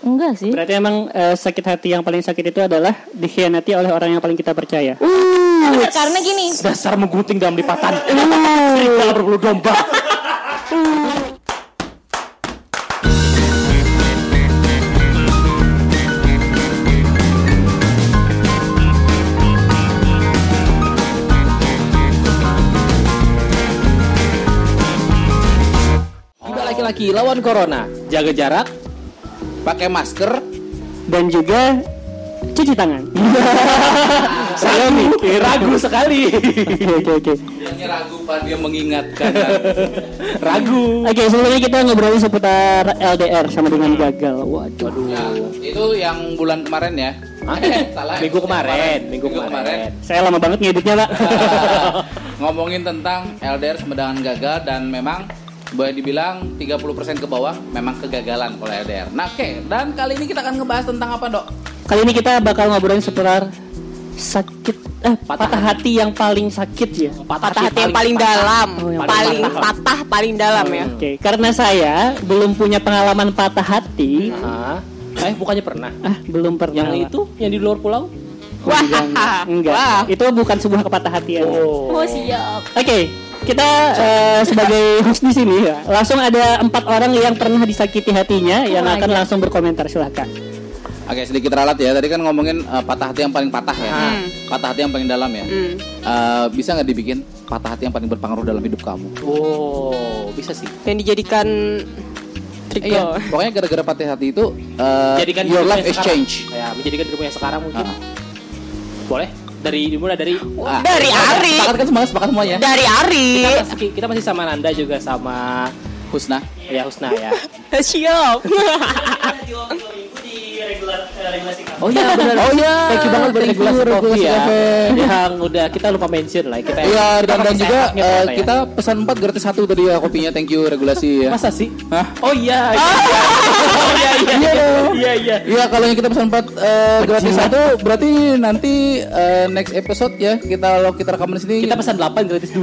Enggak sih. Berarti emang eh, sakit hati yang paling sakit itu adalah dikhianati oleh orang yang paling kita percaya. Karena gini, Dasar menggunting dalam lipatan. Serigala berbulu domba. Kita laki-laki lawan corona. Jaga jarak, pakai masker, Dan juga cuci tangan. saya mikir ragu sekali. Oke oke oke. Ragu pak dia mengingatkan. ragu. Oke sebelumnya kita ngobrolin seputar LDR sama dengan gagal. Waduh. Ya, itu yang bulan kemarin ya. Eh, salah. Minggu kemarin, minggu Minggu kemarin. Saya lama banget ngeditnya pak. Ngomongin tentang LDR semedangan gagal dan memang boleh dibilang 30% ke bawah memang kegagalan kalau LDR. Nah, oke. Dan kali ini kita akan ngebahas tentang apa, Dok? Kali ini kita bakal ngobrolin seputar sakit eh patah, hati yang paling sakit ya. patah hati yang paling dalam, Oh, yang paling paling patah paling dalam ya. Oke, karena saya belum punya pengalaman patah hati. Ah, eh bukannya pernah? Ah, belum pernah. Yang itu yang di luar pulau? Wah, enggak, enggak. enggak. Wah. Itu bukan sebuah kepatah hatian. oh siap. Oke, kita eh, sebagai host di sini ya, langsung ada empat orang yang pernah disakiti hatinya yang Oh, akan iya. langsung berkomentar silahkan. Oke, sedikit ralat ya. Tadi kan ngomongin eh, patah hati yang paling patah ya. Hmm. Patah hati yang paling dalam ya. Hmm. Eh, bisa nggak dibikin patah hati yang paling berpengaruh dalam hidup kamu? Oh, bisa sih. Yang dijadikan trik Iya, pokoknya gara-gara patah hati itu eh, Jadikan your life is sekarang. change. Ya, menjadikan yang sekarang mungkin. Ah. Boleh? Dari dimulai dari Ah, Dari Ari. Sepakat kan semangat, sepakat semuanya. Dari Ari. kita masih, kita masih sama Nanda juga sama Husna. ya Husna ya. Siap. Oh iya benar. Oh iya. Thank you banget buat regulasi kopi Regulasi ya. Yang udah kita lupa mention lah kita. Iya, kita dan, dan juga eh, ternyata ya. kita pesan 4 gratis satu tadi ya kopinya. Thank you regulasi ya. masa sih? Hah? Oh iya. iya. Oh iya iya. Iya. Iya iya. Iya, kalau yang kita pesan 4 eh, gratis satu berarti nanti eh, next episode ya kita kalau kita rekaman di sini Kita pesan 8 gratis 2.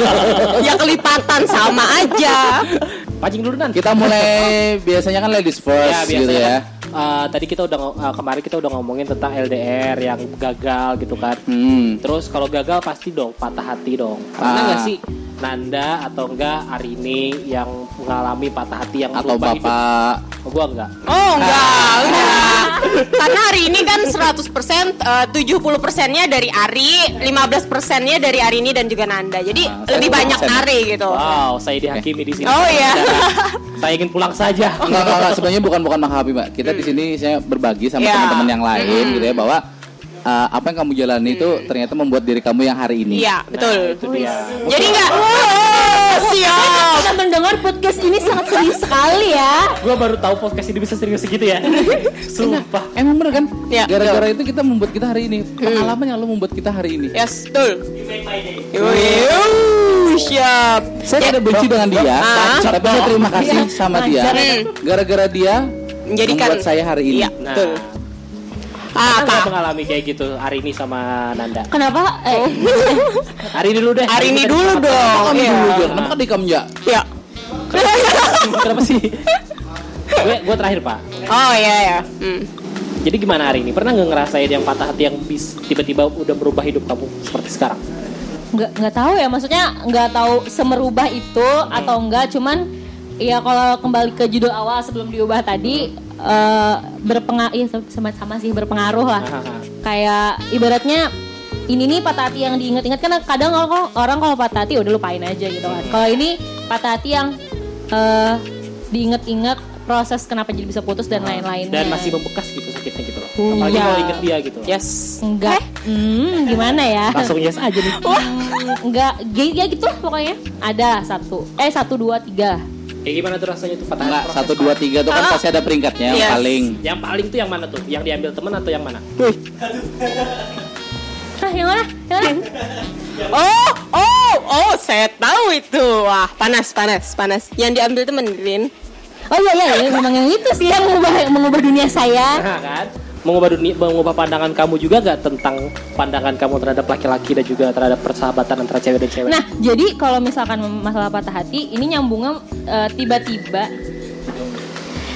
ya kelipatan sama aja. Pancing dulu nanti. kita mulai biasanya kan ladies first ya biasanya gitu ya. Eh, tadi kita udah eh, kemarin kita udah ngomongin tentang LDR yang gagal gitu kan. Hmm. Terus kalau gagal pasti dong patah hati dong. Pernah Ah. nggak sih Nanda atau enggak Arini yang mengalami patah hati yang Atau hidup? bapak Oh, gua enggak. Oh enggak, enggak. Karena hari ini kan 100% eh, 70 persennya dari Ari, 15 persennya dari Arini dan juga Nanda. Jadi Ah, lebih 20%. banyak Ari gitu. Wow, saya dihakimi di sini. Oh, iya. saya ingin pulang saja. Enggak, enggak, enggak. sebenarnya bukan bukan menghapi mbak. Kita di sini saya berbagi sama Ya. teman-teman yang lain gitu ya bahwa uh, apa yang kamu jalani itu ternyata membuat diri kamu yang hari ini. Iya, betul. Nah, itu dia. Jadi enggak. Oh, siap. Kita mendengar podcast ini sangat serius sekali ya. Gua baru tahu podcast ini bisa serius segitu ya. Sumpah. Emang bener kan? Iya, Gara-gara itu kita membuat kita hari ini. Pengalaman yang lo membuat kita hari ini. Yes, betul. Yuh, siap. Saya tidak benci dengan dia, Ah. tapi saya terima kasih sama dia. Hmm. Gara-gara dia Menjadikan- membuat saya hari ini. Iya, Nah, betul. Pernah nggak Apa? mengalami kayak gitu hari ini sama Nanda? Kenapa? Eh, Hari ini dulu deh. Hari ini dulu dong. Kamu Iya. dulu dia, kenapa kan di kamu ya? Ya. Kenapa sih? gue gue terakhir pak. Oh iya ya. Hmm. Jadi gimana hari ini? Pernah nggak ngerasain yang patah hati yang bis tiba-tiba udah merubah hidup kamu seperti sekarang? nggak nggak tahu ya maksudnya nggak tahu semerubah itu atau enggak cuman ya kalau kembali ke judul awal sebelum diubah tadi eh berpengaruh ya sama sama sih berpengaruh lah. Kayak ibaratnya ini nih patah hati yang diingat-ingat kan kadang orang orang kalau patah hati udah lupain aja gitu kan. Kalau ini patah hati yang eh diingat-ingat proses kenapa jadi bisa putus dan lain-lainnya. Dan masih membekas gitu sakitnya gitu loh. Hmm, Apalagi iya. kalau inget dia gitu. Yes. enggak. Hmm, gimana ya? Langsung yes aja nih. Hmm, enggak ya gitu lah pokoknya. Ada satu eh satu dua tiga Kayak gimana tuh rasanya tuh patah Enggak, hati? satu dua tiga tuh kan Ah. pasti ada peringkatnya yang Yes. paling. Yang paling tuh yang mana tuh? Yang diambil temen atau yang mana? Hah, yang mana yang mana Oh, oh, oh, saya tahu itu. Wah, panas, panas, panas. Yang diambil temen, Rin. oh iya iya iya, memang yang itu sih yang mengubah mengubah dunia saya Nah kan? Mengubah dunia, mengubah pandangan kamu juga gak tentang pandangan kamu terhadap laki-laki dan juga terhadap persahabatan antara cewek dan cewek? Nah, jadi kalau misalkan masalah patah hati, ini nyambungnya eh, tiba-tiba,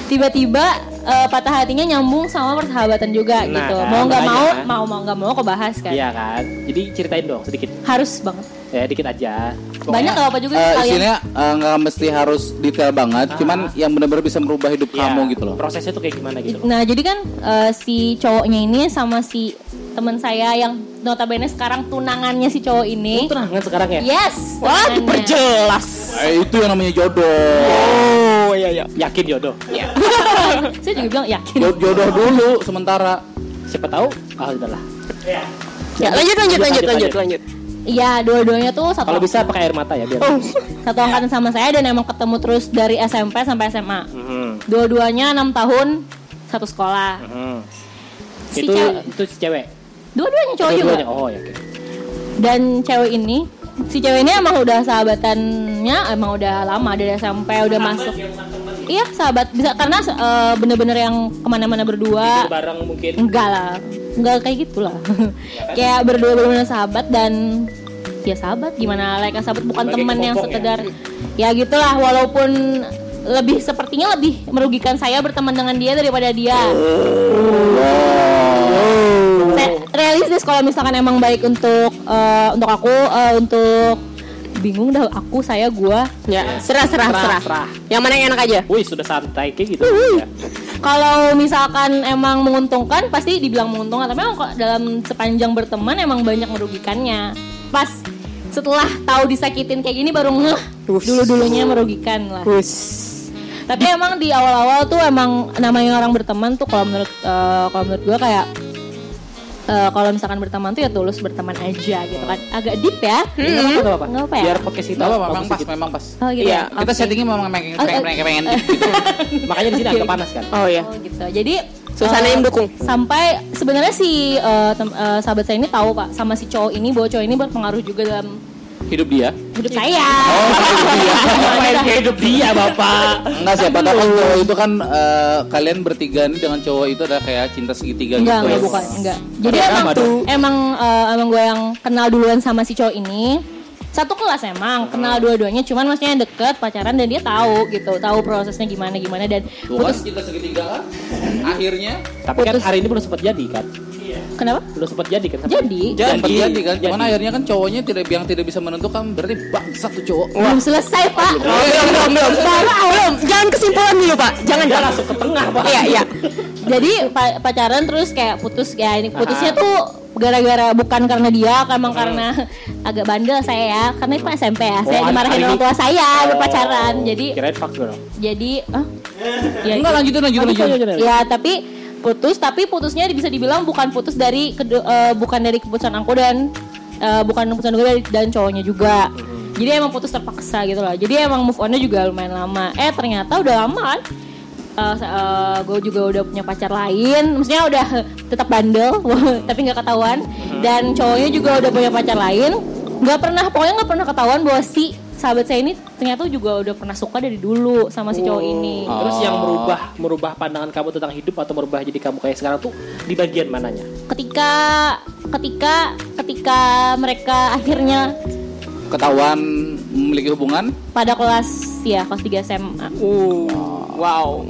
tiba-tiba eh, patah hatinya nyambung sama persahabatan juga Nah, gitu. kan, mau nggak mau, makanya. mau mau nggak mau kebahas kan. Iya kan. Jadi ceritain dong sedikit. Harus banget. Ya dikit aja. Banyak nggak apa juga Eh, sekalian. isinya eh, nggak mesti harus detail banget, Ah. cuman yang benar-benar bisa merubah hidup Ya, kamu gitu loh. Prosesnya tuh kayak gimana gitu loh. Nah jadi kan eh, si cowoknya ini sama si teman saya yang notabene sekarang tunangannya si cowok ini. Itu tunangan sekarang ya? Yes. Wah, tunangannya. diperjelas. Eh, itu yang namanya jodoh. Oh, iya iya. Yakin jodoh. Saya juga bilang yakin. Jo- Jodoh dulu sementara. Siapa tahu? Ah udahlah. Ya, lanjut lanjut lanjut lanjut lanjut. Iya, dua-duanya tuh satu Kalau bisa pakai air mata ya biar. satu angkatan sama saya dan emang ketemu terus dari SMP sampai SMA. Mhm, Dua-duanya enam tahun satu sekolah. mhm. Si itu cewek- itu si cewek. Dua-duanya cowok juga. Dua-duanya. Oh ya. oke. Dan cewek ini, si cewek ini emang udah sahabatannya emang udah lama dari SMP udah masuk. Iya sahabat bisa karena eh, bener-bener yang ke mana-mana berdua. Tidur bareng mungkin. Enggak lah, enggak kayak gitulah. kayak berdua benar sahabat dan ya sahabat gimana like sahabat bukan teman yang kepompong ya? sekedar ya? gitulah walaupun lebih sepertinya lebih merugikan saya berteman dengan dia daripada dia. Saya realistis kalau misalkan emang baik untuk eh, untuk aku eh, untuk bingung dah aku saya gua Ya, serah serah Serah, serah. serah. Yang mana yang enak aja? Wih sudah santai kayak gitu. ya. kalau misalkan emang menguntungkan pasti dibilang menguntungkan tapi emang kok dalam sepanjang berteman emang banyak merugikannya pas setelah tahu disakitin kayak gini baru ngeh dulu dulunya merugikan lah tapi emang di awal-awal tuh emang namanya orang berteman tuh kalau menurut eh, kalau menurut gue kayak eh, kalau misalkan berteman tuh ya tulus berteman aja gitu kan agak deep ya Nggak apa-apa, nggak apa-apa. Nggak apa ya? Biar podcast kita Nggak apa, memang pas, memang pas. oh gitu Iya, ya? Kita settingnya memang pengen Oh, pengen oh. pengen pengen gitu. Makanya di sini agak panas kan. Oh ya. Oh gitu. Jadi Suasana eh, yang mendukung. Sampai sebenarnya si eh, tem- eh, sahabat saya ini tahu pak sama si cowok ini bahwa cowok ini berpengaruh juga dalam Hidup dia. hidup saya. Ngapain hidup dia bapak? Enggak siapa tahu kan cowok itu kan eh, kalian bertiga ini dengan cowok itu adalah kayak cinta segitiga enggak, gitu. enggak bukan, enggak. Jadi Ada emang dong. emang eh, emang gue yang kenal duluan sama si cowok ini. Satu kelas emang, kenal dua-duanya, cuman maksudnya deket, pacaran dan dia tahu gitu, tahu prosesnya gimana gimana dan Tuh kan putus. cinta segitiga kan. Akhirnya Tapi kan hari ini belum sempat jadi kan? Kenapa? Belum sempat jadi kan? Jadi sempat jadi kan. Jadi. Cuman akhirnya kan cowoknya tidak yang tidak bisa menentukan berarti bangsat tuh cowok. belum selesai pak. belum belum belum. Belum. Jangan kesimpulan dulu pak. Jangan jangan. langsung ke tengah pak. Iya iya. Jadi pa- pacaran terus kayak putus ya ini putusnya tuh gara-gara bukan karena dia, emang karena agak bandel saya ya. Karena itu SMP ya. Saya Oh, dimarahin hari orang tua saya Oh. berpacaran. Jadi Kirain fuck girl. jadi ah ya, Enggak lanjutin lanjutin lanjutin. ya tapi putus tapi putusnya bisa dibilang bukan putus dari kedu- eh, bukan dari keputusan aku dan eh, bukan keputusan gue dari- dan cowoknya juga. Jadi emang putus terpaksa gitu loh. Jadi emang move onnya juga lumayan lama. Eh ternyata udah lama kan. gue juga udah punya pacar lain, maksudnya udah tetap bandel, tapi nggak ketahuan. Dan cowoknya juga udah punya pacar lain, nggak pernah, pokoknya nggak pernah ketahuan bahwa si sahabat saya ini ternyata juga udah pernah suka dari dulu sama si cowok ini. Terus yang merubah merubah pandangan kamu tentang hidup atau merubah jadi kamu kayak sekarang tuh di bagian mananya? ketika ketika ketika mereka akhirnya Ketahuan memiliki hubungan pada kelas ya kelas 3 SMA. Uh, wow.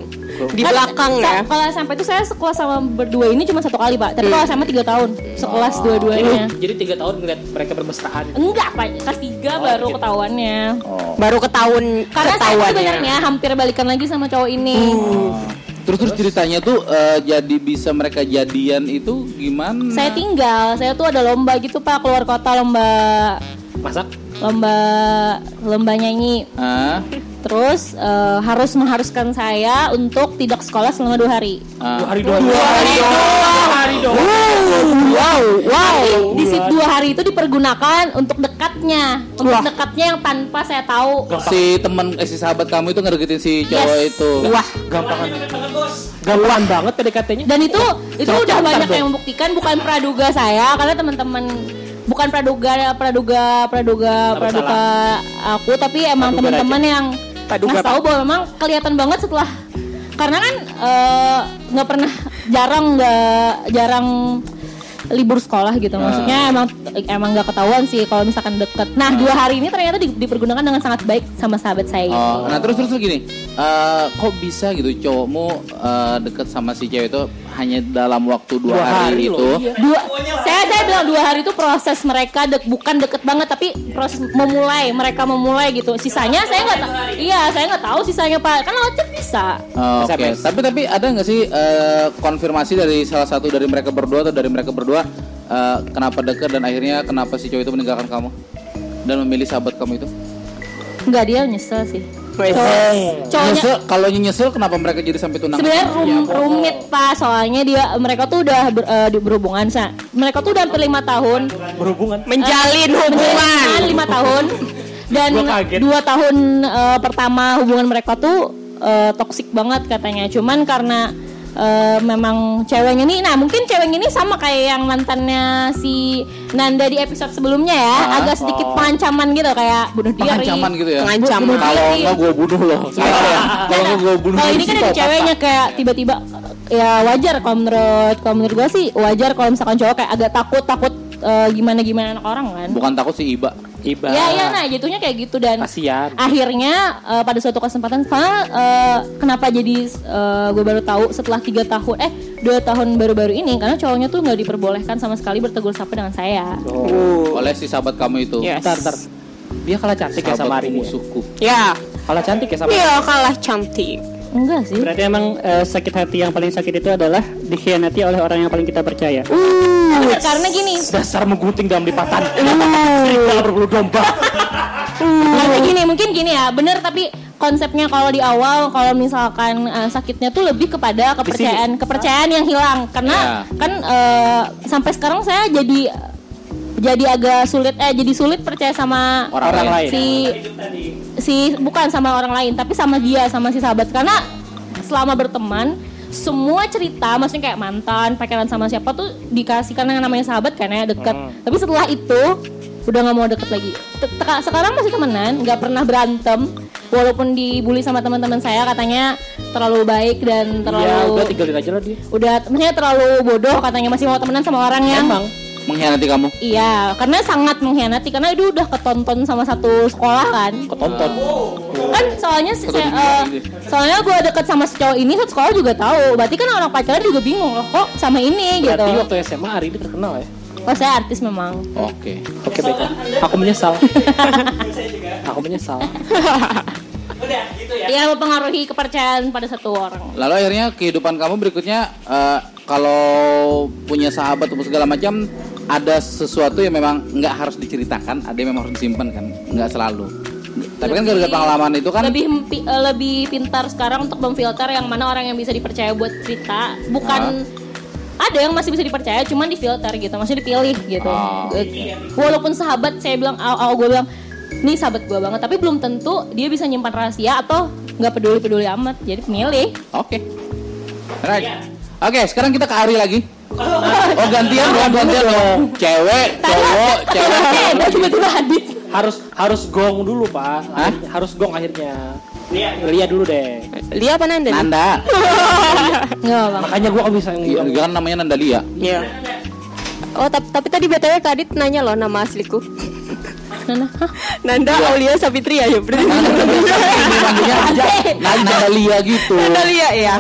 Di Kan, belakang sa- ya. Kalau SMP itu saya sekelas sama berdua ini cuma satu kali pak. Tapi kalau SMA tiga tahun sekelas Oh. dua-duanya. Jadi tiga tahun ngeliat mereka bermesraan. Enggak pak, kelas 3 baru gitu. ketahuannya. Baru ketahuan Karena saya sebenarnya hampir balikan lagi sama cowok ini. Terus terus ceritanya tuh eh, jadi bisa mereka jadian itu gimana? Saya tinggal, saya tuh ada lomba gitu pak keluar kota lomba Masak? lomba lomba nyanyi. Ah, Terus eh, harus mengharuskan saya untuk tidak sekolah selama dua hari. ah. Dua hari doang. Dua hari doang. Dua hari doang. Wow, wow. Di situ dua hari itu dipergunakan untuk dekatnya, untuk Wah. dekatnya yang tanpa saya tahu. Si teman eh, si sahabat kamu itu ngedeketin si cowok Yes. itu. Wah, Gampangan. Gampangan banget PDKT-nya. Dan itu itu Cocok udah banyak dong. yang membuktikan bukan praduga saya karena teman-teman bukan praduga praduga praduga praduga aku tapi emang teman-teman yang Praduga ngasih tahu bahwa memang kelihatan banget setelah karena kan eh, nggak pernah jarang nggak jarang libur sekolah gitu. Maksudnya emang emang nggak ketahuan sih kalau misalkan deket. Nah dua hari ini ternyata di- dipergunakan dengan sangat baik sama sahabat saya. Oh, nah terus terus gini, eh, kok bisa gitu cowokmu eh, deket sama si cewek itu hanya dalam waktu dua, Dua hari, hari itu? loh, iya. Dua, saya saya bilang dua hari itu proses mereka dek, bukan deket banget tapi proses memulai mereka memulai gitu. Sisanya saya nggak tahu. Iya saya nggak tahu sisanya pak. Kan lewat chat bisa. Oh, Oke, SMS. tapi tapi ada nggak sih eh, konfirmasi dari salah satu dari mereka berdua atau dari mereka berdua eh, kenapa deket dan akhirnya kenapa si cowok itu meninggalkan kamu dan memilih sahabat kamu itu? Nggak dia nyesel sih. Cowoknya Nyesel, kalau nyesel kenapa mereka jadi sampai tunangan? sebenarnya rum- rumit pak. Soalnya dia mereka tuh udah ber- eh, di- berhubungan sa. Mereka tuh udah hampir lima tahun. Berhubungan. Menjalin hubungan. lima tahun. Dan dua tahun eh, pertama hubungan mereka tuh eh, toksik banget katanya. Cuman karena eh, memang ceweknya ini nah mungkin ceweknya ini sama kayak yang mantannya si Nanda di episode sebelumnya ya Ah, agak sedikit pengancaman gitu kayak bunuh diri Pengancaman gitu ya? Pengancaman. Bunuh Kalau diri. nggak gue bunuh loh. Kalau nggak gue bunuh. Kalau ini kan ada ceweknya kayak tiba-tiba ya wajar kalau menurut kalau menurut gue sih wajar kalau misalkan cowok kayak agak takut takut gimana gimana anak orang kan. Bukan takut si Iba. Iba. Ya ya nah jatuhnya kayak gitu dan Kasian. akhirnya eh, pada suatu kesempatan karena eh, kenapa jadi gue baru tahu setelah tiga tahun eh dua tahun baru-baru ini karena cowoknya tuh nggak diperbolehkan sama sekali bertegur sapa dengan saya. Oh. Oleh si sahabat kamu itu. Yes. Bentar, bentar. Dia kalah cantik ya sama Sahabat Arini. ya? musuhku. Ya. Kalah cantik ya sama Iya kalah cantik. Enggak sih. Berarti emang eh, sakit hati yang paling sakit itu adalah dikhianati oleh orang yang paling kita percaya. Karena, karena gini, Dasar menggunting dalam lipatan. Serigala berbulu domba. Karena gini mungkin gini ya bener tapi konsepnya kalau di awal kalau misalkan eh, sakitnya tuh lebih kepada kepercayaan kepercayaan yang hilang karena Ya. kan eh, sampai sekarang saya jadi jadi agak sulit eh jadi sulit percaya sama Orang Orang lain. si si bukan sama orang lain tapi sama dia sama si sahabat karena selama berteman semua cerita maksudnya kayak mantan pacaran sama siapa tuh dikasih karena yang namanya sahabat kan ya deket tapi setelah itu udah nggak mau deket lagi sekarang masih temenan nggak pernah berantem walaupun dibully sama teman-teman saya katanya terlalu baik dan Ya terlalu udah tinggalin aja lah dia. udah maksudnya terlalu bodoh katanya masih mau temenan sama orang yang Emang. Mengkhianati kamu. Iya, karena sangat mengkhianati karena itu udah ketonton sama satu sekolah kan. Ketonton. Kan soalnya si- Satu saya, eh, gitu. soalnya gue deket sama si cowok ini satu sekolah juga tahu. Berarti kan orang pacaran juga bingung loh kok sama ini Berarti gitu. waktu SMA Arini terkenal ya. Oh saya artis memang. Oke. Oke baiklah. Aku menyesal. Aku menyesal. Iya mempengaruhi kepercayaan pada satu orang. Lalu akhirnya kehidupan kamu berikutnya eh, kalau punya sahabat atau segala macam ada sesuatu yang memang nggak harus diceritakan, ada yang memang harus disimpan kan, nggak selalu. Tapi kan gara-gara pengalaman itu kan lebih eh, lebih pintar sekarang untuk memfilter yang mana orang yang bisa dipercaya buat cerita, bukan ada yang masih bisa dipercaya, cuman difilter gitu, maksudnya dipilih gitu. Oh, Eh, Walaupun sahabat saya bilang, awal gue bilang, nih sahabat gue banget, tapi belum tentu dia bisa nyimpan rahasia atau nggak peduli-peduli amat, jadi milih. Oke. Right. Oke, sekarang kita ke Ari lagi. Oh gantian dong, gantian dong. Cewek, cowok, cewek. Eh, tiba-tiba hadit. Harus harus gong dulu pak. Hah? Harus gong akhirnya. Lihat dulu deh. Lia apa Nanda? Nanda. Makanya gua nggak bisa Iya, ngomong. kan namanya Nandalia. Iya. Oh tapi, tapi tadi btw Kak Adit nanya loh nama asliku. Nana? Nanda Aulia Sapitria ya berarti. Nandalia gitu. Nanda Lia ya.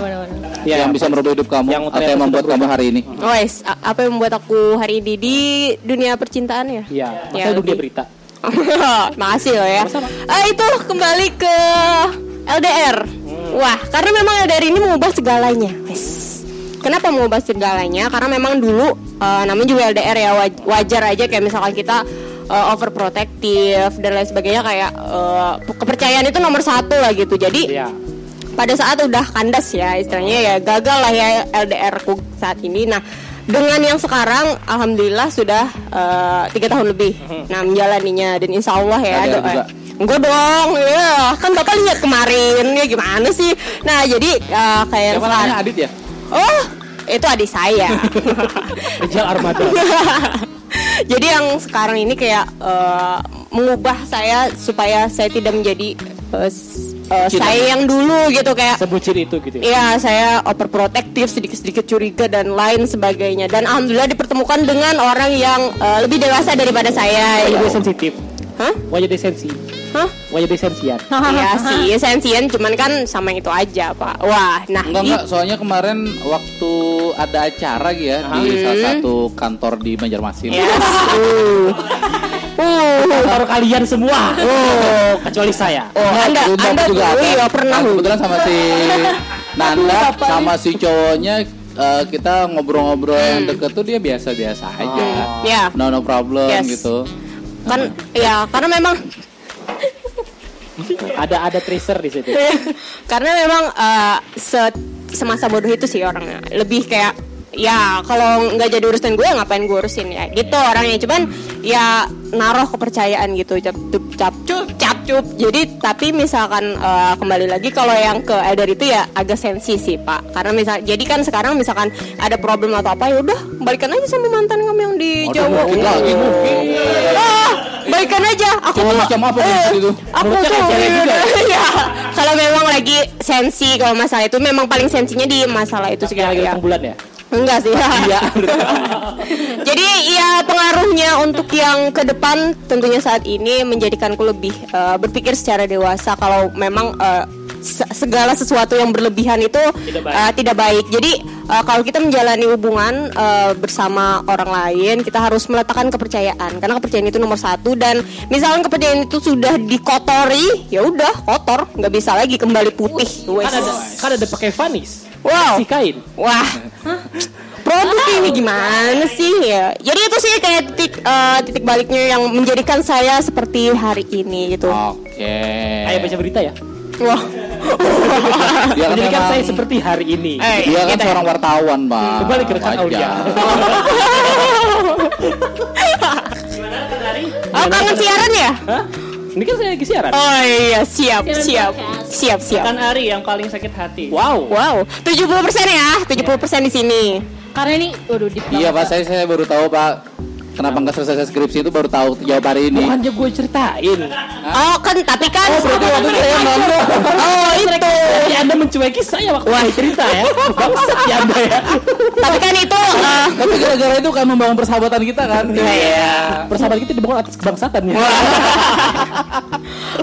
Ya, yang bisa merubah hidup kamu yang atau yang membuat kamu hari ini. Wes, a- apa yang membuat aku hari ini di dunia percintaan ya? Iya. Ya, Masa dunia berita. Makasih loh ya. Ah, itu kembali ke LDR. Wah, karena memang LDR ini mengubah segalanya. Wes. Kenapa mengubah segalanya? Karena memang dulu eh, namanya juga LDR ya waj- wajar aja kayak misalkan kita eh, overprotective dan lain sebagainya kayak eh, kepercayaan itu nomor satu lah gitu. Jadi Iya. Pada saat udah kandas ya istilahnya ya gagal lah ya LDR ku saat ini nah dengan yang sekarang alhamdulillah sudah eh, tiga tahun lebih nah menjalaninya dan insya Allah ya LDR doa- juga? Enggak dong, ya kan bapak lihat kemarin ya gimana sih? Nah jadi eh, kayak yang sekarang, Adit ya? oh itu adik saya. Rijal Armada. Jadi yang sekarang ini kayak eh, mengubah saya supaya saya tidak menjadi eh, s- eh, saya yang dulu gitu kayak Sebucin itu gitu ya. Iya, saya overprotective, sedikit-sedikit curiga dan lain sebagainya. Dan alhamdulillah dipertemukan dengan orang yang eh, lebih dewasa daripada saya. Wajah ya. sensitif. Hah? Wajah dia Wajah dia sensian. Iya sih, sensian cuman kan sama yang itu aja, Pak. Wah, nah Enggak enggak, soalnya kemarin waktu ada acara gitu ya di salah satu kantor di Banjarmasin. Yes. Uh. Uh. Kantor kalian semua. Oh, kecuali saya. Oh, Anda, Kebetulan Anda juga ada. iya pernah. Nah, kebetulan sama si Nanda sama si cowoknya eh, kita ngobrol-ngobrol yang deket tuh dia biasa-biasa aja. Ya, No no problem Yes. gitu. kan ya karena memang Ada ada tracer di situ. karena memang eh, se- semasa bodoh itu sih orangnya lebih kayak ya kalau nggak jadi urusan gue ngapain gue urusin? Ya gitu orangnya. Cuman ya naruh kepercayaan gitu cap cup cap cup cap cup. Jadi tapi misalkan eh, kembali lagi kalau yang ke elder itu ya agak sensi sih pak. Karena misal jadi kan sekarang misalkan ada problem atau apa ya udah balikan aja sama mantan kamu yang di Aduh, Jawa. mungkin lagi ah balikan aja. Aku tuh macam apa eh, itu? aku tuh juga ya. Kalau memang lagi sensi kalau masalah itu memang paling sensinya di masalah itu Yang ya. datang bulan ya. Enggak sih Iya. jadi ya pengaruhnya untuk yang ke depan tentunya saat ini menjadikanku lebih eh, berpikir secara dewasa kalau memang eh, se- segala sesuatu yang berlebihan itu Tidak baik. eh, tidak baik. Jadi eh, kalau kita menjalani hubungan eh, bersama orang lain, kita harus meletakkan kepercayaan karena kepercayaan itu nomor satu dan misalkan kepercayaan itu sudah dikotori, ya udah kotor, nggak bisa lagi kembali putih. Kan ada kan ada pakai vanis. Wow. Si kain. Wah, produk ini gimana sih ya? Jadi itu sih kayak titik eh, titik baliknya yang menjadikan saya seperti hari ini gitu. Oke. Kayak baca berita ya. Wah, Dia kan memang- saya seperti hari ini. Eh, dia kan kita- seorang wartawan, Bang. Kembali ke rekan. Aulia. oh kangen siaran ya? Hah? Ini kan saya lagi siaran. Oh iya siap Siaran siap podcast. siap siap. Kan Ari yang paling sakit hati. Wow. Wow, 70% ya, 70% di sini. Karena ini, waduh, deep Iya, Pak, saya saya baru tahu, Pak. Kenapa nggak selesai skripsi itu baru tahu jawab hari ini. Bukannya gue ceritain. Oh kan tapi kan Oh, berarti waktu itu saya nonton. Oh itu Jadi Anda mencueki saya waktu saya cerita ya. Bangsat ya Anda ya. Tapi kan itu eh, Tapi gara-gara itu kan membangun persahabatan kita kan. Iya. Persahabatan kita dibangun atas kebangsatan ya.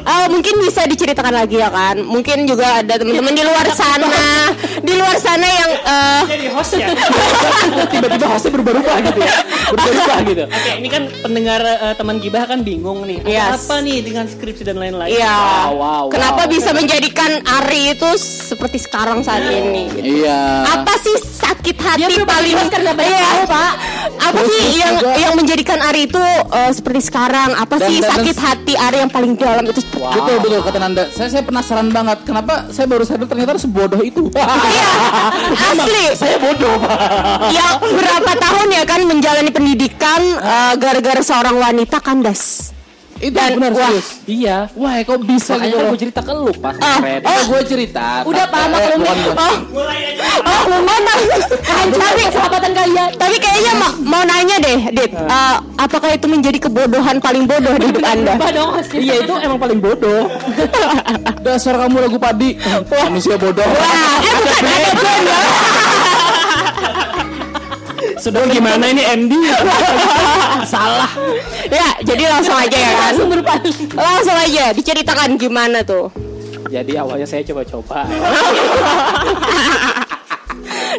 Eh, mungkin bisa diceritakan lagi ya kan. Mungkin juga ada teman-teman di luar sana, di luar sana yang eh, Jadi host ya. Tiba-tiba hostnya berubah-ubah gitu ya. Berubah-ubah gitu. Oke, ini kan pendengar eh, teman gibah kan bingung nih. Ada Yes. Apa nih dengan skripsi dan lain-lain? Iya. Wow, wow, Kenapa wow. bisa menjadikan Ari itu seperti sekarang saat ini? gitu. Iya. Apa sih sakit hati Dia belum paling banyak Iya. Pak. Apa Terus- sih terus yang juga- yang menjadikan Ari itu eh, seperti sekarang? Apa Dan- sih dan- sakit hati Ari yang paling dalam itu? Seperti- Betul betul kata Nanda. Saya saya penasaran banget. Kenapa saya baru sadar ternyata sebodoh itu. Iya, asli. Saya bodoh, Pak. Ya berapa tahun ya kan menjalani pendidikan eh, gara-gara seorang wanita kandas. Itu Dan- benar wah. serius. Iya. Wah, kok bisa Makanya gitu kan gue cerita ke lu pas Ah. Fred. Oh, gue cerita. Udah, maklum. bukan gua. Oh, oh mau mana? tapi persahabatan kalian. tapi kayaknya mau, mau nanya deh, Dit. Eh, apakah itu menjadi kebodohan paling bodoh di hidup Anda? Iya itu emang paling bodoh. Dasar kamu lagu padi. Manusia bodoh. Wah, eh bukan ada Ben Sudah gimana ini ending? Salah. Ya, jadi langsung aja ya kan. Langsung aja diceritakan gimana tuh. Jadi awalnya saya coba-coba.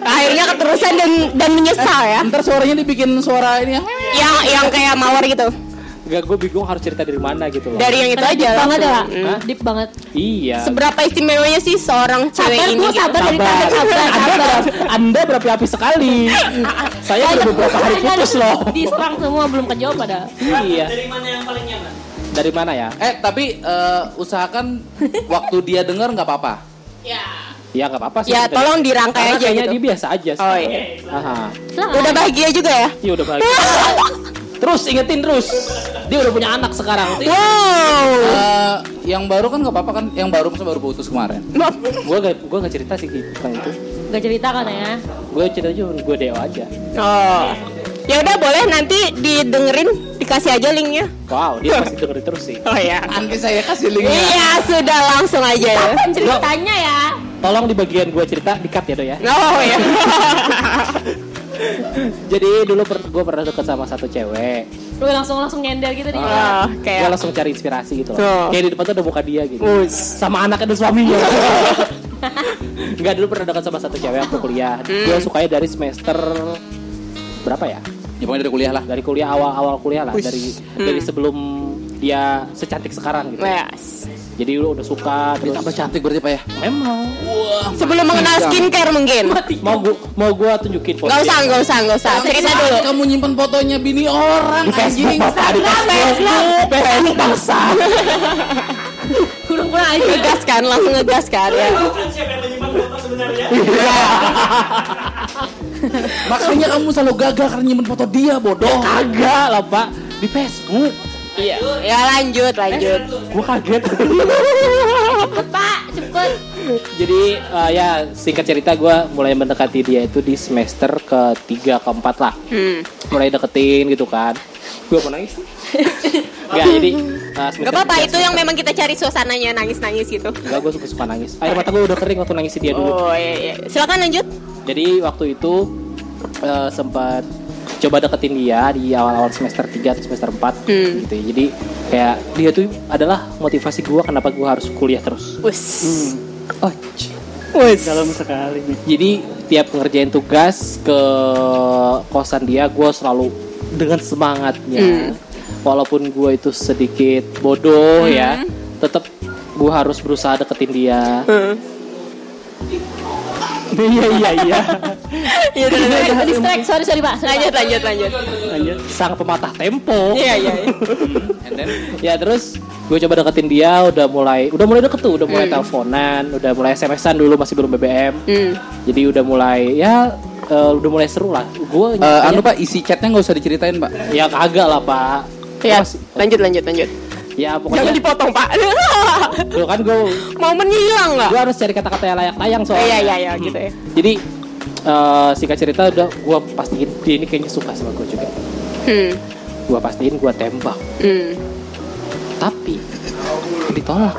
Akhirnya keterusan dan dan menyesal ya. Ntar suaranya dibikin suara ini ya. Yang yang kayak mawar gitu. Gak gue bingung harus cerita dari mana gitu loh. Dari yang itu Karena aja deep banget ya, langsung. Pak. Deep banget. Iya. Seberapa istimewanya sih seorang cewek Sabar, ini? Bu, gitu? sabar dari tanda sabar, Anda, sabar. berapi, anda berapi-api sekali. Saya udah beberapa hari putus loh. Diserang semua belum kejawab pada. Iya. Dari mana yang paling nyaman? Dari mana ya? Eh, tapi eh, usahakan waktu dia dengar nggak apa-apa. Ya nggak apa-apa sih. Ya, tolong dirangkai Karena aja kayaknya gitu. dia biasa aja. sih. Oh iya. Aha. Udah bahagia juga ya? Iya udah bahagia. Terus ingetin terus. Dia udah punya anak sekarang. Wow. Eh, yang baru kan nggak apa-apa kan? Yang baru masa baru putus kemarin. Gue gak, gue gak cerita sih tentang itu. Gak cerita kan ya. Gue cerita aja gue deo aja. Oh. Ya udah boleh nanti didengerin dikasih aja linknya. Wow, dia pasti dengerin terus sih. Oh ya. Nanti saya kasih linknya. Iya sudah langsung aja ya. Ceritanya ya. Tolong di bagian gue cerita di cut ya do ya. Oh ya. Jadi dulu per, gue pernah deket sama satu cewek. Lu langsung langsung nyender gitu di Oh, Gue kayak langsung cari inspirasi gitu loh. Kayak di depan tuh ada muka dia gitu. Us. Sama anaknya dan suaminya. Enggak dulu pernah dekat sama satu cewek waktu kuliah. Gue sukanya dari semester berapa ya? Ya pokoknya dari kuliah lah. Dari kuliah awal-awal kuliah lah. Dari dari sebelum dia secantik sekarang gitu. Yes. Jadi lu udah suka Dia terus. tambah cantik berarti Pak ya. Memang. Sebelum mengenal skincare mungkin. Mau gua mau gua tunjukin foto. Gak usah, gak usah, gak usah. Cerita dulu. Kamu nyimpen fotonya bini orang Di Facebook, anjing. Bapak, di Facebook. Facebook bangsa. Kurang-kurang aja. Ngegas kan, langsung ngegas kan ya. Makanya kamu selalu gagal karena nyimpen foto dia bodoh. Kagak lah, Pak. Di Facebook. Iya. Ya lanjut, lanjut. Gua kaget. Cepet pak, cepet. Jadi eh, ya singkat cerita gue mulai mendekati dia itu di semester ketiga keempat lah. Hmm. Mulai deketin gitu kan. Gue mau nangis. Gak jadi eh, semester Gak apa-apa, itu yang memang kita cari suasananya nangis-nangis gitu. Enggak, gue suka-suka nangis. Air mata gue udah kering waktu nangisin dia dulu. Oh iya, iya. Silakan lanjut. Jadi waktu itu eh, sempat coba deketin dia di awal-awal semester 3 atau semester 4 Hmm. gitu ya. Jadi kayak dia tuh adalah motivasi gue kenapa gue harus kuliah terus. Us. Oh, Us. Dalam sekali. Jadi tiap ngerjain tugas ke kosan dia gue selalu dengan semangatnya. Walaupun gue itu sedikit bodoh ya, tetap gue harus berusaha deketin dia. Iya iya iya. Iya, udah, udah, udah. Distract, sorry sorry pak. Sorry, Lanjut, Pak. lanjut, lanjut. Lanjut. Sang pematah tempo. Iya, iya. iya. And then Ya terus gue coba deketin dia, udah mulai, udah mulai deket tuh, udah mulai teleponan, udah mulai SMS-an dulu masih belum BBM. Hmm. Jadi udah mulai ya eh, udah mulai seru lah. Gue eh, anu Pak isi chatnya nggak usah diceritain Pak. ya kagak lah pak. Ya, Masih- lanjut, lanjut, lanjut. Ya Jangan pokoknya dipotong, Pak. Tuh kan gue Mau menhilang nggak? gue harus cari kata-kata yang layak tayang Oh, soalnya. iya, iya, iya, gitu ya. Jadi eh singkat cerita udah gue pastiin dia ini kayaknya suka sama gue juga. Hmm. Gue pastiin gue tembak, Hmm. tapi ditolak.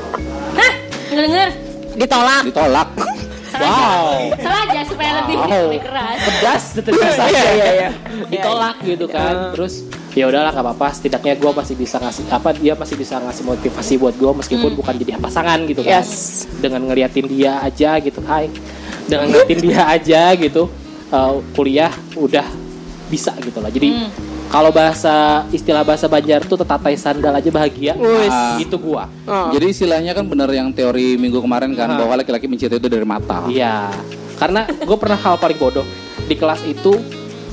Hah? Denger? Ditolak. Ditolak. Wow. Salah aja supaya lebih, Wow. lebih keras. Pedas tegas Iya, iya, iya. ya. Ditolak gitu kan. Terus ya udahlah nggak apa-apa. Setidaknya gue masih bisa ngasih apa dia masih bisa ngasih motivasi buat gue meskipun bukan jadi pasangan gitu kan. Yes. Dengan ngeliatin dia aja gitu, hai. Dengan ngeliatin dia aja gitu. eh, kuliah udah bisa gitu lah. Jadi kalau bahasa istilah bahasa Banjar tuh tetatai sandal aja bahagia. Wis. Ah, Itu gua. Oh. Jadi istilahnya kan benar yang teori minggu kemarin kan Ah. bahwa laki-laki mencintai itu dari mata. Iya, karena gue pernah hal paling bodoh di kelas itu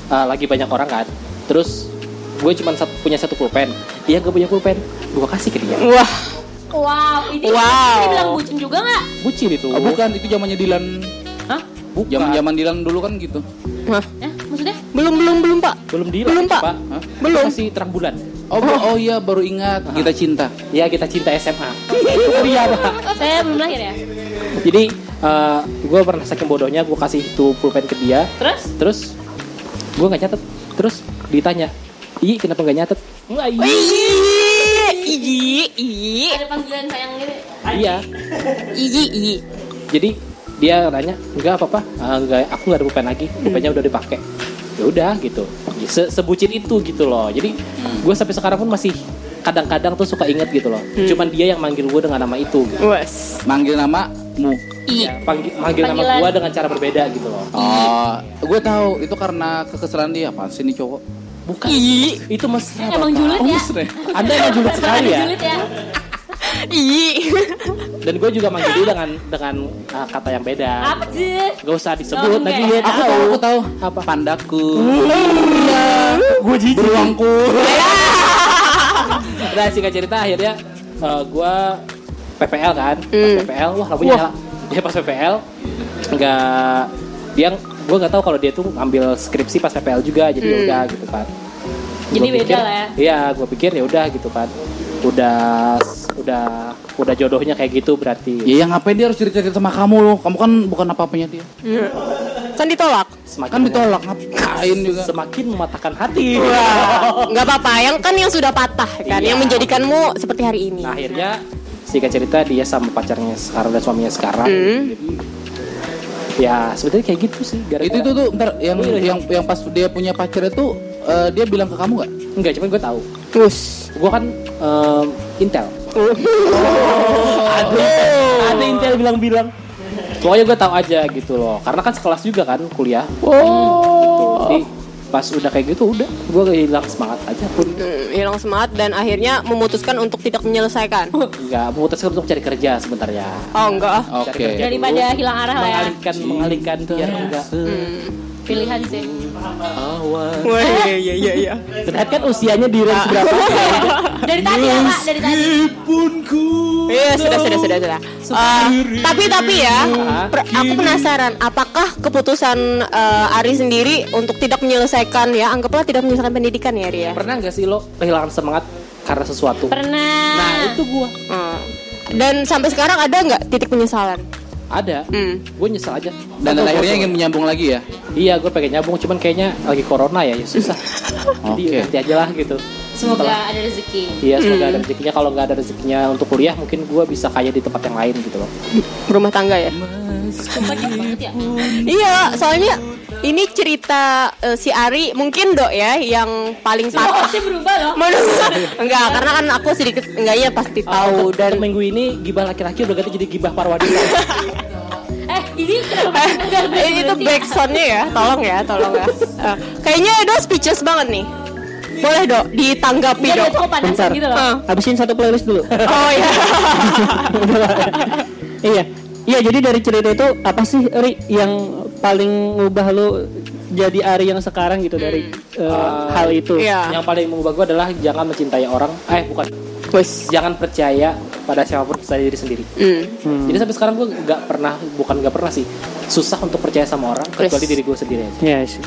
uh, lagi banyak orang kan, terus gue cuma satu, punya satu pulpen, dia gak punya pulpen, gue kasih ke dia. Wah. Wow, ini Wow. ini bilang bucin juga nggak? Bucin itu. Oh, bukan itu zamannya Dilan. Hah? Bukan. Zaman-zaman Dilan dulu kan gitu. Hah? Ya, maksudnya? Belum, belum, belum, Pak. Belum di Belum, Pak. Hah? Belum. Masih terang bulan. Oh, bu- oh iya baru ingat kita cinta. Ya kita cinta SMA. Itu dia pak. Saya belum lahir ya. Jadi gue pernah saking bodohnya gue kasih itu pulpen ke dia, Terus? terus gue nggak nyatet, terus ditanya, Ih kenapa nggak nyatet? Enggak iya. Iji, iji, Ada panggilan sayang gitu. Iya. iji, iji. Jadi dia nanya, enggak apa-apa, Ah, enggak, aku nggak ada pulpen lagi, pulpennya udah dipakai. Ya udah gitu. Se Sebucin itu gitu loh. Jadi gue sampai sekarang pun masih kadang-kadang tuh suka inget gitu loh. Cuman dia yang manggil gue dengan nama itu. Gitu. Wes. Manggil nama mu. Ya, panggil, manggil nama Panggilan. gue dengan cara berbeda gitu loh. Oh, gue tahu itu karena kekesalan dia apa sih nih cowok? Bukan. Iji, Itu mesra. Emang Bapak. julid ya? Anda emang julid sekali ya. Julid ya. iji. Dan gue juga manggil dia dengan dengan uh, kata yang beda. Apa sih? Gak usah disebut Oh, lagi ya. Aku tahu, aku tahu. Apa? Pandaku. Gue jijik. Beruangku. Nah singkat cerita akhirnya uh, gue PPL kan. Pas Hmm. PPL, wah lampunya nyala. Dia pas PPL nggak dia gue nggak tahu kalau dia tuh ngambil skripsi pas PPL juga jadi Hmm. udah gitu kan. Jadi Gua beda pikir- lah ya. Iya, gue pikir ya udah gitu kan. Udah udah udah jodohnya kayak gitu berarti. Ya yang ngapain dia harus cerita-cerita sama kamu loh? Kamu kan bukan apa-apanya dia. Kan ditolak. semakin Kan ditolak ngapain juga. semakin mematahkan hati. Wah, nggak apa-apa. Yang kan yang sudah patah kan, Iya. yang menjadikanmu seperti hari ini. Nah akhirnya singkat cerita dia sama pacarnya sekarang dan suaminya sekarang. Hmm. Jadi ya sebetulnya kayak gitu sih. Gara-gara- Itu tuh tuh bentar yang Oh, iya, yang yang pas dia punya pacar itu eh, dia bilang ke kamu nggak? enggak, cuman gue tahu. Terus. Gue kan em, Intel. ada ada intel bilang-bilang Pokoknya gue tahu aja gitu loh. Karena kan sekelas juga kan kuliah. Oh. Jadi pas udah kayak gitu udah gue hilang semangat aja pun. Hmm, hilang semangat dan akhirnya memutuskan untuk tidak menyelesaikan. Enggak memutuskan untuk cari kerja sebenarnya. Oh enggak. Oke. Cari kerja Daripada hilang arah lah ya. mengalihkan mengalihkan biar enggak Pilihan sih. awan. Wah, iya iya iya iya. Terlihat kan usianya di range berapa Dari tadi ya Pak, dari tadi. Iya sudah sudah sudah sudah. Eh, tapi tapi ya, per- aku penasaran, apakah keputusan eh, Ari sendiri untuk tidak menyelesaikan ya, anggaplah tidak menyelesaikan pendidikan ya Ari ya. Pernah nggak sih lo kehilangan semangat karena sesuatu? Pernah. Nah itu gua Hmm. Dan sampai sekarang ada nggak titik penyesalan? Ada. Hmm. Gue nyesel aja. Dan akhirnya ingin menyambung lagi ya. Iya gue pengen nyambung cuman kayaknya lagi corona ya, ya susah. Jadi Oke. nanti aja lah gitu. Semoga ada rezeki. Iya semoga ada rezekinya. Kalau nggak ada rezekinya untuk kuliah mungkin gue bisa kaya di tempat yang lain gitu loh. Rumah tangga ya? Ya. Iya, soalnya ini cerita eh, si Ari mungkin dok ya yang paling Oh, patah. sih berubah loh. Menurut enggak, karena kan aku sedikit enggaknya pasti tahu dan dan minggu ini gibah laki-laki udah ganti jadi gibah para wanita. Eh, ini Eh, itu backsoundnya ya, tolong ya, tolong ya. Eh, kayaknya dok speechless banget nih. Boleh dok, ditanggapi udah dok. cukup panasan Bentar. gitu loh. Ah. habisin satu playlist dulu Oh ya. iya iya jadi dari cerita itu apa sih Ri yang paling ngubah lu jadi Ari yang sekarang gitu dari eh, hal itu Iya. yang paling mengubah gue adalah jangan mencintai orang. Eh bukan. Wes. Jangan percaya pada siapa pun selain diri sendiri. Hmm. Jadi sampai sekarang gue nggak pernah, bukan nggak pernah sih, susah untuk percaya sama orang kecuali diri gue sendiri aja. Yes. Ya,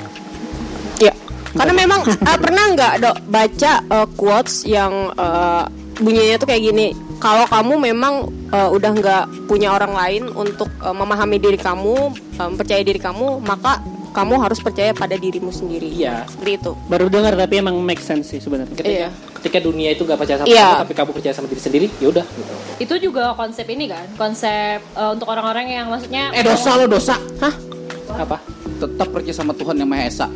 karena memang eh, pernah nggak dok baca eh, quotes yang eh, bunyinya tuh kayak gini. Kalau kamu memang eh, udah nggak punya orang lain untuk eh, memahami diri kamu, eh, percaya diri kamu, maka kamu harus percaya pada dirimu sendiri. Iya. Seperti itu. baru dengar tapi emang make sense sih sebenarnya Ketika, Iya. ketika dunia itu gak percaya sama Iya. kamu, tapi kamu percaya sama diri sendiri, ya udah. Gitu. Itu juga konsep ini kan, konsep eh, untuk orang-orang yang maksudnya Eh dosa lo dosa. Hah? Apa? Tetap percaya sama Tuhan yang Maha Esa.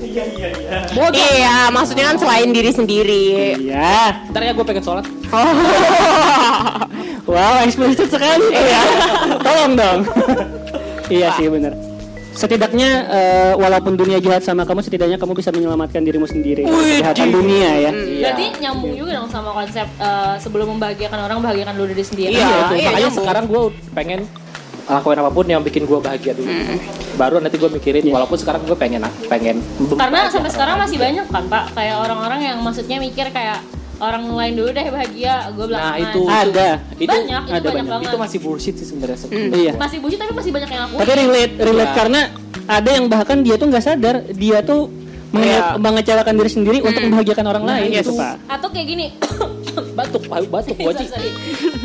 Iya, maksudnya kan selain diri sendiri. iya. Ntar ya gue pengen sholat. Oh. wow eksplisit sekali. Iya. Tolong dong. Iya sih benar setidaknya eh, walaupun dunia jahat sama kamu setidaknya kamu bisa menyelamatkan dirimu sendiri. Kejahatan dunia ya. Berarti nyambung juga dong sama konsep eh, sebelum membahagiakan orang bahagiakan lu diri sendiri. Iya, Iya, iya, makanya nyambung. sekarang gue pengen lakuin apa pun yang bikin gue bahagia dulu. Baru nanti gue mikirin, walaupun sekarang gue pengen pengen. Karena sampai sekarang masih banyak kan Pak, kayak orang-orang yang maksudnya mikir kayak orang lain dulu deh bahagia, gue belakangan. Nah itu Ada. itu Banyak, itu ada banyak banyak. banget. itu masih bullshit sih sebenarnya. iya Masih bullshit tapi masih banyak yang aku. tapi relate relate Iya. karena ada yang bahkan dia tuh nggak sadar dia tuh menge- Iya. mengecewakan diri sendiri untuk membahagiakan orang lain yes. gitu pak Atau kayak gini. Batuk batuk sorry.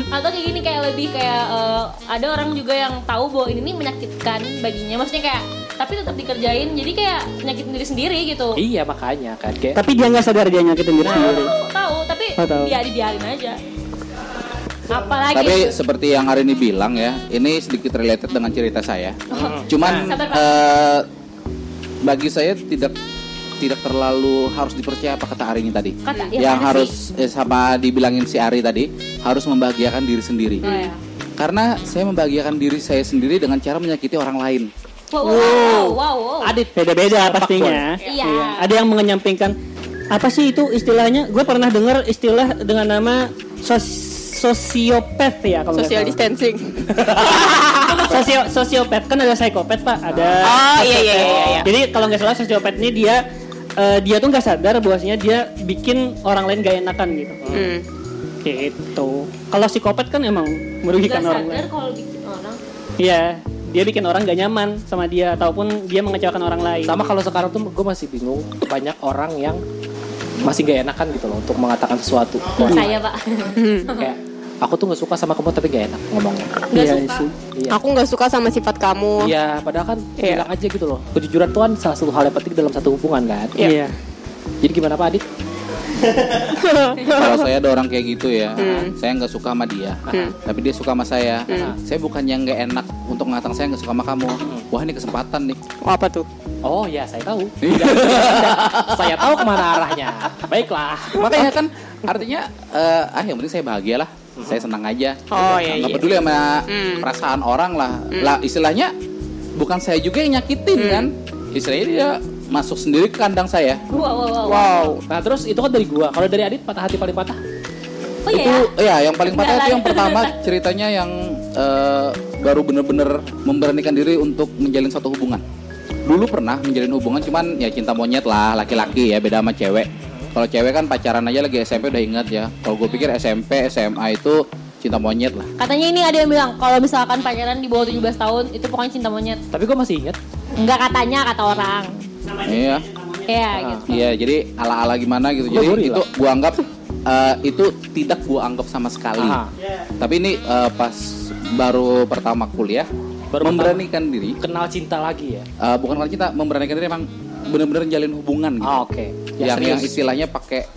Atau kayak gini kayak lebih kayak eh, ada orang juga yang tahu bahwa ini nih menyakitkan baginya. Maksudnya kayak tapi tetap dikerjain jadi kayak nyakitin diri sendiri gitu. Iya makanya kan kayak tapi dia nggak sadar dia nyakitin diri sendiri Tahu, tahu, tapi Oh, tahu. biar dibiarin aja. Apalagi Tapi seperti yang hari ini bilang ya, ini sedikit related dengan cerita saya. Cuman Sabar, Pak. eh, bagi saya tidak tidak terlalu harus dipercaya apa kata Ari ini tadi. Kata, ya, yang harus eh, sama dibilangin si Ari tadi harus membahagiakan diri sendiri. Oh, ya. Karena saya membahagiakan diri saya sendiri dengan cara menyakiti orang lain. Wow, wow, wow, wow, wow. Adit beda-beda pastinya Iya. ada yang menyampingkan apa sih itu istilahnya gue pernah dengar istilah dengan nama sos- sosiopath ya kalau Social distancing. Sosio sosiopath kan ada psikopat pak ada Oh iya iya iya iya. jadi kalau nggak salah sosiopath ini dia eh, dia tuh nggak sadar bahwasanya dia bikin orang lain gak enakan gitu Hmm. gitu kalau psikopat kan emang merugikan Gak orang sadar lain kalau bikin orang. iya dia bikin orang gak nyaman sama dia ataupun dia mengecewakan orang lain sama kalau sekarang tuh gue masih bingung banyak orang yang masih gak enakan gitu loh untuk mengatakan sesuatu. Saya pak. kayak aku tuh nggak suka sama kamu tapi gak enak ngomongnya. Nggak Iya suka. Iya. Aku nggak suka sama sifat kamu. Iya, padahal kan Iya. bilang aja gitu loh. Kejujuran tuh kan salah satu hal yang penting dalam satu hubungan kan. Iya. Jadi gimana Pak Adit? Kalau saya ada orang kayak gitu ya, Hmm. saya nggak suka sama dia, tapi dia suka sama saya. Saya bukannya nggak enak untuk mengatakan saya nggak suka sama kamu. Wah ini kesempatan nih. Oh, apa tuh? Oh ya, saya tahu. Iya. saya tahu ke mana arahnya. Baiklah. Makanya kan artinya eh, ah yang penting saya bahagia lah. Saya senang aja. Oh, iya, Nggak iya. peduli sama Hmm. perasaan orang lah. Lah istilahnya bukan saya juga yang nyakitin kan. Istilahnya dia masuk sendiri ke kandang saya. Wow, wow, wow. Wow. Nah terus itu kan dari gua. Kalau dari Adit patah hati paling patah. Oh iya itu ya? ya yang paling patah itu yang pertama ceritanya yang eh, baru bener-bener memberanikan diri untuk menjalin satu hubungan dulu pernah menjalin hubungan cuman ya cinta monyet lah laki-laki ya beda sama cewek kalau cewek kan pacaran aja lagi SMP udah ingat ya kalau gue pikir SMP SMA itu cinta monyet lah Katanya ini ada yang bilang kalau misalkan pacaran di bawah 17 tahun itu pokoknya cinta monyet. Tapi gua masih ingat. Enggak katanya kata orang. iya Iya gitu. iya jadi ala-ala gimana gitu jadi Gorila. itu gua anggap eh, itu tidak gua anggap sama sekali Aha. tapi ini eh, pas baru pertama kuliah Baru memberanikan diri Kenal cinta lagi ya. Eh, bukan kalau kita memberanikan diri emang bener-bener jalin hubungan gitu. Ah, Oke. Ya, yang, yang istilahnya pakai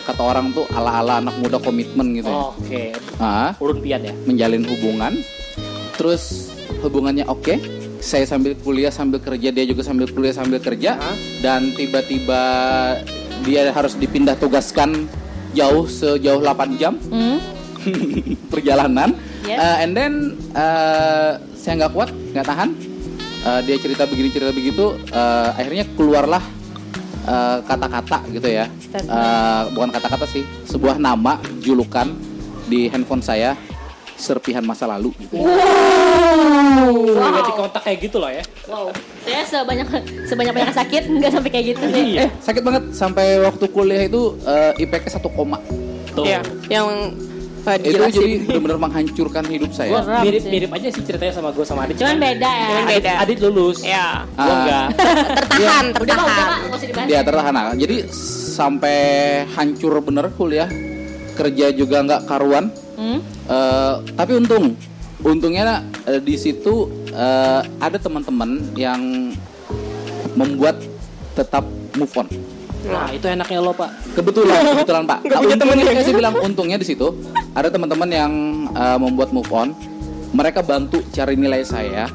kata orang tuh ala-ala anak muda komitmen gitu ya. Oke. Ah, Urun pian ya. menjalin hubungan, terus hubungannya oke. Saya sambil kuliah sambil kerja, dia juga sambil kuliah sambil kerja, Hah? dan tiba-tiba dia harus dipindah tugaskan jauh sejauh 8 jam Hmm? perjalanan. Yes. Uh, and then uh, saya nggak kuat, nggak tahan. Uh, dia cerita begini cerita begitu, uh, akhirnya keluarlah uh, kata-kata gitu ya. Uh, bukan kata-kata sih, sebuah nama julukan di handphone saya serpihan masa lalu. Gitu. Wow. Ganti kontak kayak gitu loh ya. Wow. Saya sebanyak sebanyak banyak sakit enggak sampai kayak gitu sih. Iya. Sakit banget sampai waktu kuliah itu uh, IPK 1 koma. Tuh. Iya, yang uh, Itu jadi benar-benar menghancurkan hidup saya. Berat mirip sih. mirip aja sih ceritanya sama gue sama Adit. Cuman beda ya. Cuman Adit, beda. Adit lulus. Ya. Ah. enggak. Tertahan, Udah Pak, udah Pak, tertahan. nggak usah dibahas. Dia tertahan. Nah, Jadi sampai hancur bener kuliah, kerja juga nggak karuan. Hmm? Eh, tapi untung, untungnya eh, di situ eh, ada teman-teman yang membuat tetap move on. Nah, itu enaknya lo, Pak. Kebetulan, kebetulan Pak. Nggak punya temen ya? saya bilang untungnya di situ ada teman-teman yang eh, membuat move on. Mereka bantu cari nilai saya.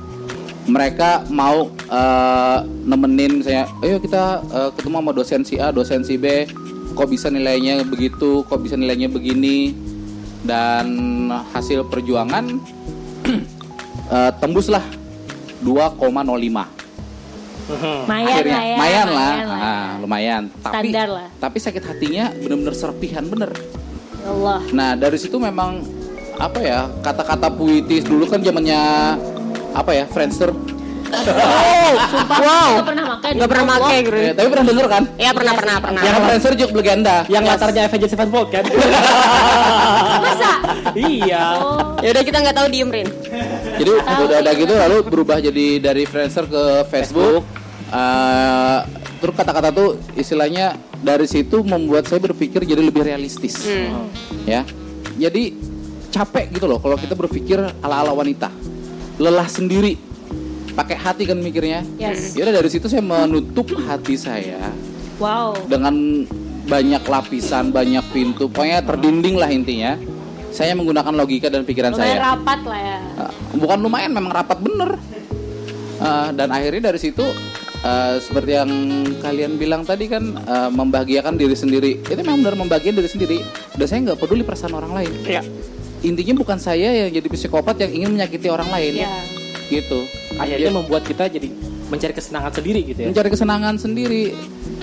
Mereka mau eh, nemenin saya. Ayo kita eh, ketemu sama dosen si A, dosen si B. Kok bisa nilainya begitu? Kok bisa nilainya begini? Dan hasil perjuangan eh, tembuslah 2,05 Lumayan akhirnya lah ya. lumayan lah. Ah, lumayan. Tapi Standar lah. tapi sakit hatinya bener-bener serpihan bener. Ya Allah. Nah dari situ memang apa ya kata-kata puitis dulu kan zamannya apa ya Friendster. Sumpah, Wow. nggak pernah makan. Nggak pernah pakai, Gru. Eh, tapi pernah denger kan? Ya pernah, pernah, pernah. Yang Friendster juga legenda. Yang latarnya Avengers Sevenfold kan? Masa? iya. Oh. Ya udah kita nggak tahu diem Rin. Jadi udah ada gitu lalu berubah jadi dari Friendster ke Facebook. Eh, terus kata-kata tuh istilahnya dari situ membuat saya berpikir jadi lebih realistis. Hmm. ya jadi capek gitu loh kalau kita berpikir ala-ala wanita lelah sendiri pakai hati kan mikirnya Yes. ya udah dari situ saya menutup hati saya Wow. dengan banyak lapisan banyak pintu pokoknya terdinding lah intinya saya menggunakan logika dan pikiran Lumayan saya. rapat lah ya. Uh, bukan lumayan memang rapat bener. Uh, dan akhirnya dari situ uh, seperti yang kalian bilang tadi kan uh, membahagiakan diri sendiri. Itu memang benar membahagiakan diri sendiri. Dan saya nggak peduli perasaan orang lain. Ya. intinya bukan saya yang jadi psikopat yang ingin menyakiti orang lain. Iya. gitu. Akhirnya Ya, membuat kita jadi mencari kesenangan sendiri gitu ya. mencari kesenangan sendiri.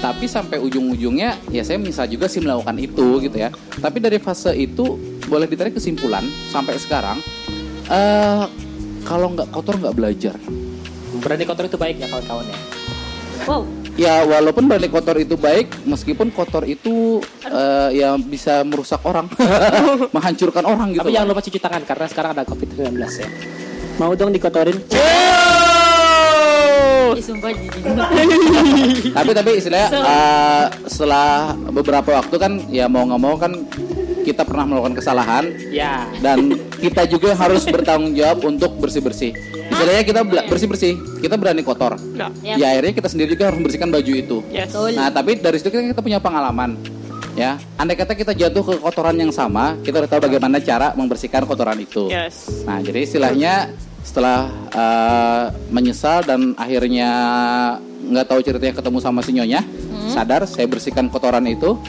Tapi sampai ujung-ujungnya ya saya bisa juga sih melakukan itu gitu ya. Tapi dari fase itu boleh ditarik kesimpulan sampai sekarang eh kalau nggak kotor nggak belajar Berani kotor itu baik ya kawan-kawan ya. Wow. Ya walaupun berani kotor itu baik, meskipun kotor itu eh, ya bisa merusak orang, menghancurkan orang gitu. Tapi jangan lupa cuci tangan karena sekarang ada COVID-19 ya. Mau dong dikotorin? Ih, sumpah jijik. tapi tapi istilahnya eh, setelah beberapa waktu kan ya mau nggak mau kan kita pernah melakukan kesalahan Ya. dan kita juga harus bertanggung jawab untuk bersih-bersih. Misalnya kita bersih-bersih, kita berani kotor. Ya. Ya akhirnya kita sendiri juga harus membersihkan baju itu. Yes. Nah, tapi dari situ kita, kita punya pengalaman. Ya, andai kata kita jatuh ke kotoran yang sama, kita udah tahu bagaimana cara membersihkan kotoran itu. Yes. Nah, jadi istilahnya setelah eh, menyesal dan akhirnya nggak tahu ceritanya ketemu sama si nyonya, sadar saya bersihkan kotoran itu,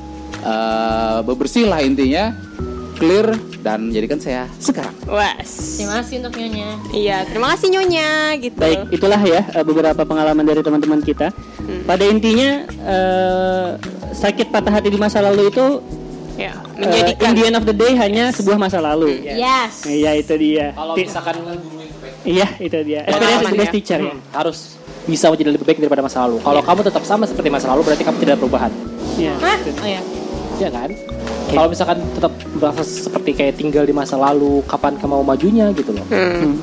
eh bebersih lah intinya, clear dan jadikan saya sekarang. Wes. Terima kasih untuk nyonya. Iya, terima kasih Nyonya gitu. Baik, itulah ya eh, beberapa pengalaman dari teman-teman kita. Pada intinya eh, sakit patah hati di masa lalu itu Ya, menjadikan in the end of the day hanya sebuah masa lalu. Yes. Iya itu dia. Kalau misalkan Iya itu dia. Experience Pengalaman is the best ya. teacher ya. harus bisa menjadi lebih baik daripada masa lalu. Kalau kamu tetap sama seperti masa lalu berarti kamu tidak ada perubahan. Iya. Hah? Oh ya. Ya kan? Kalau misalkan tetap merasa seperti kayak tinggal di masa lalu, kapan kamu mau majunya gitu loh.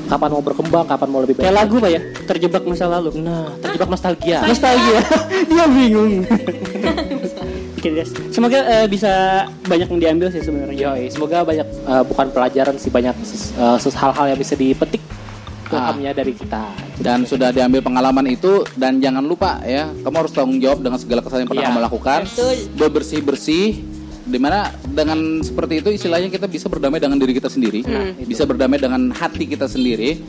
Kapan mau berkembang, kapan mau lebih baik. Kayak lagu pak ya, terjebak masa lalu. Nah, terjebak nostalgia. Nostalgia. dia bingung. Oke, guys. Semoga eh, bisa banyak yang diambil sih sebenarnya. Yoi, semoga banyak eh, bukan pelajaran sih banyak ses- hal-hal yang bisa dipetik ilhamnya dari kita. Dan sudah diambil pengalaman itu dan jangan lupa ya, kamu harus tanggung jawab dengan segala kesalahan yang pernah Iya. kamu lakukan. Betul. Bebersih-bersih di mana dengan seperti itu istilahnya kita bisa berdamai dengan diri kita sendiri, bisa berdamai dengan hati kita sendiri.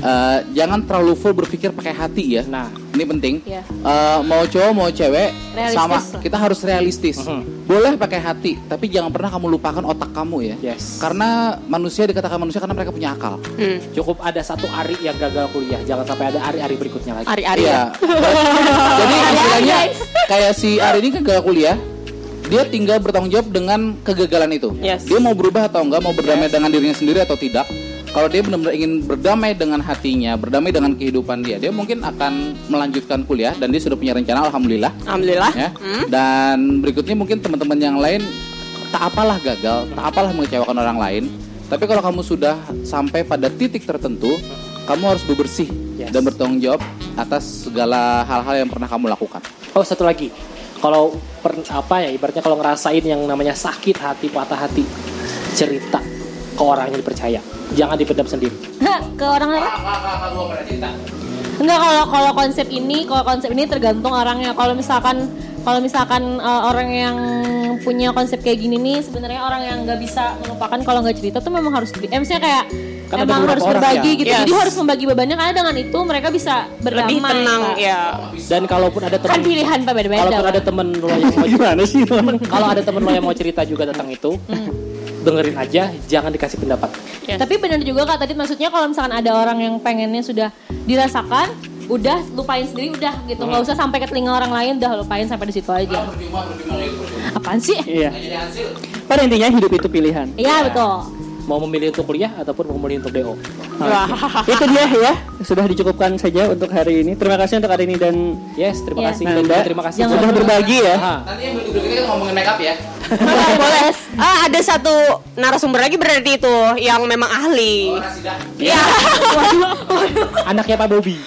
Eh, jangan terlalu full berpikir pakai hati ya. Nah, Ini penting. Iya. Eh, mau cowok mau cewek Realistis sama lah. kita harus realistis. Boleh pakai hati, tapi jangan pernah kamu lupakan otak kamu ya. Yes. Karena manusia dikatakan manusia karena mereka punya akal. Hmm. cukup ada satu Ari yang gagal kuliah, jangan sampai ada Ari-Ari berikutnya lagi. Ari-ari Iya. ya. Jadi istilahnya kayak si Ari ini kan gagal kuliah, dia tinggal bertanggung jawab dengan kegagalan itu. Yes. Dia mau berubah atau enggak, mau berdamai dengan dirinya sendiri atau tidak. Kalau dia benar-benar ingin berdamai dengan hatinya, berdamai dengan kehidupan dia, dia mungkin akan melanjutkan kuliah dan dia sudah punya rencana, alhamdulillah. Alhamdulillah. Ya. Dan berikutnya mungkin teman-teman yang lain tak apalah gagal, tak apalah mengecewakan orang lain. Tapi kalau kamu sudah sampai pada titik tertentu, kamu harus bebersih Yes. dan bertanggung jawab atas segala hal-hal yang pernah kamu lakukan. Oh satu lagi, kalau per- apa ya ibaratnya kalau ngerasain yang namanya sakit hati, patah hati, cerita ke orang yang dipercaya, jangan dipendam sendiri. Ke orang lain? Enggak kalau kalau konsep ini, kalau konsep ini tergantung orangnya. Kalau misalkan kalau misalkan uh, orang yang punya konsep kayak gini nih sebenarnya orang yang nggak bisa melupakan kalau nggak cerita tuh memang harus eh, maksudnya kayak Kan emang harus orang berbagi yang- gitu. Yes. Jadi harus membagi bebannya karena dengan itu mereka bisa berdamai. Lebih tenang Pak. ya. Dan kalaupun ada Kan teman, pilihan Pak beda-beda. kalaupun ada temen lo yang mau Gimana sih? kalau ada temen lo yang mau cerita juga tentang itu, dengerin aja, jangan dikasih pendapat. Yes. Tapi benar juga Kak tadi maksudnya kalau misalkan ada orang yang pengennya sudah dirasakan, udah lupain sendiri udah gitu. nggak usah sampai ke telinga orang lain, udah lupain sampai di situ aja. Apaan sih? Iya. Pada intinya hidup itu pilihan. Iya betul. Mau memilih untuk kuliah ataupun mau memilih untuk DO. Wah. Itu dia ya. Sudah dicukupkan saja untuk hari ini. Terima kasih untuk hari ini dan Yes, terima Iya. kasih. Nanda. Dan terima kasih Jangan sudah berbagi ya. Nanti yang berikutnya kita ngomongin makeup ya. boleh, boleh. Ah, ada satu narasumber lagi berarti itu yang memang ahli. Iya. anaknya Pak Bobi.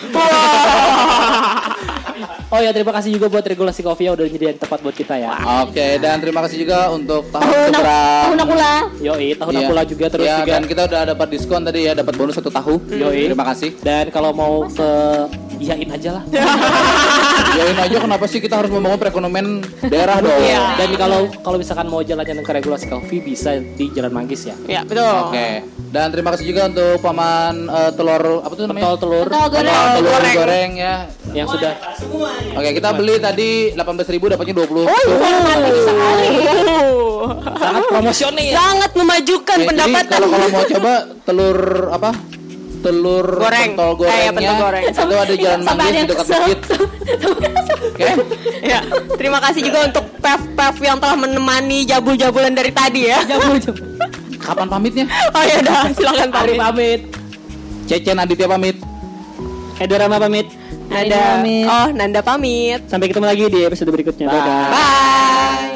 Oh ya, terima kasih juga buat regulasi kopi yang udah nyediain tempat buat kita ya. Oke, dan terima kasih juga untuk tahun Tahun keberapa. tahun akula. Yoi, tahun Iya. Akula juga terus Iya, juga. dan kita udah dapat diskon tadi ya, dapat bonus satu tahu. Yoi. Terima kasih. Dan kalau mau ke iyain aja lah. Yain aja kenapa sih kita harus membangun perekonomian daerah dong? Iya. Dan kalau kalau misalkan mau jalan-jalan ke regulasi kopi bisa di Jalan Manggis ya. Ya, betul. Oke. Dan terima kasih juga untuk paman eh, telur apa tuh namanya? Pentol telur Pentol goreng. Pentol telur Goreng. goreng. ya. yang sudah Oke, kita beli tadi 18.000 dapatnya 20. Oh, sekali. sangat promosional. Sangat memajukan Oke, jadi pendapatan. kalau kalau mau coba telur apa? Telur Goreng. pentol Eh, gorengnya pentol goreng. itu ada Jalan Manggis di dekat masjid. Oke. ya, terima kasih juga untuk Pev-Pev yang telah menemani jabul-jabulan dari tadi ya. Kapan pamitnya? Oh ya udah, silakan. Ari pamit. Cecen Aditya pamit. Edo Rama pamit. Nanda. Oh, Nanda pamit. Sampai ketemu lagi di episode berikutnya. Bye. Bye. Bye.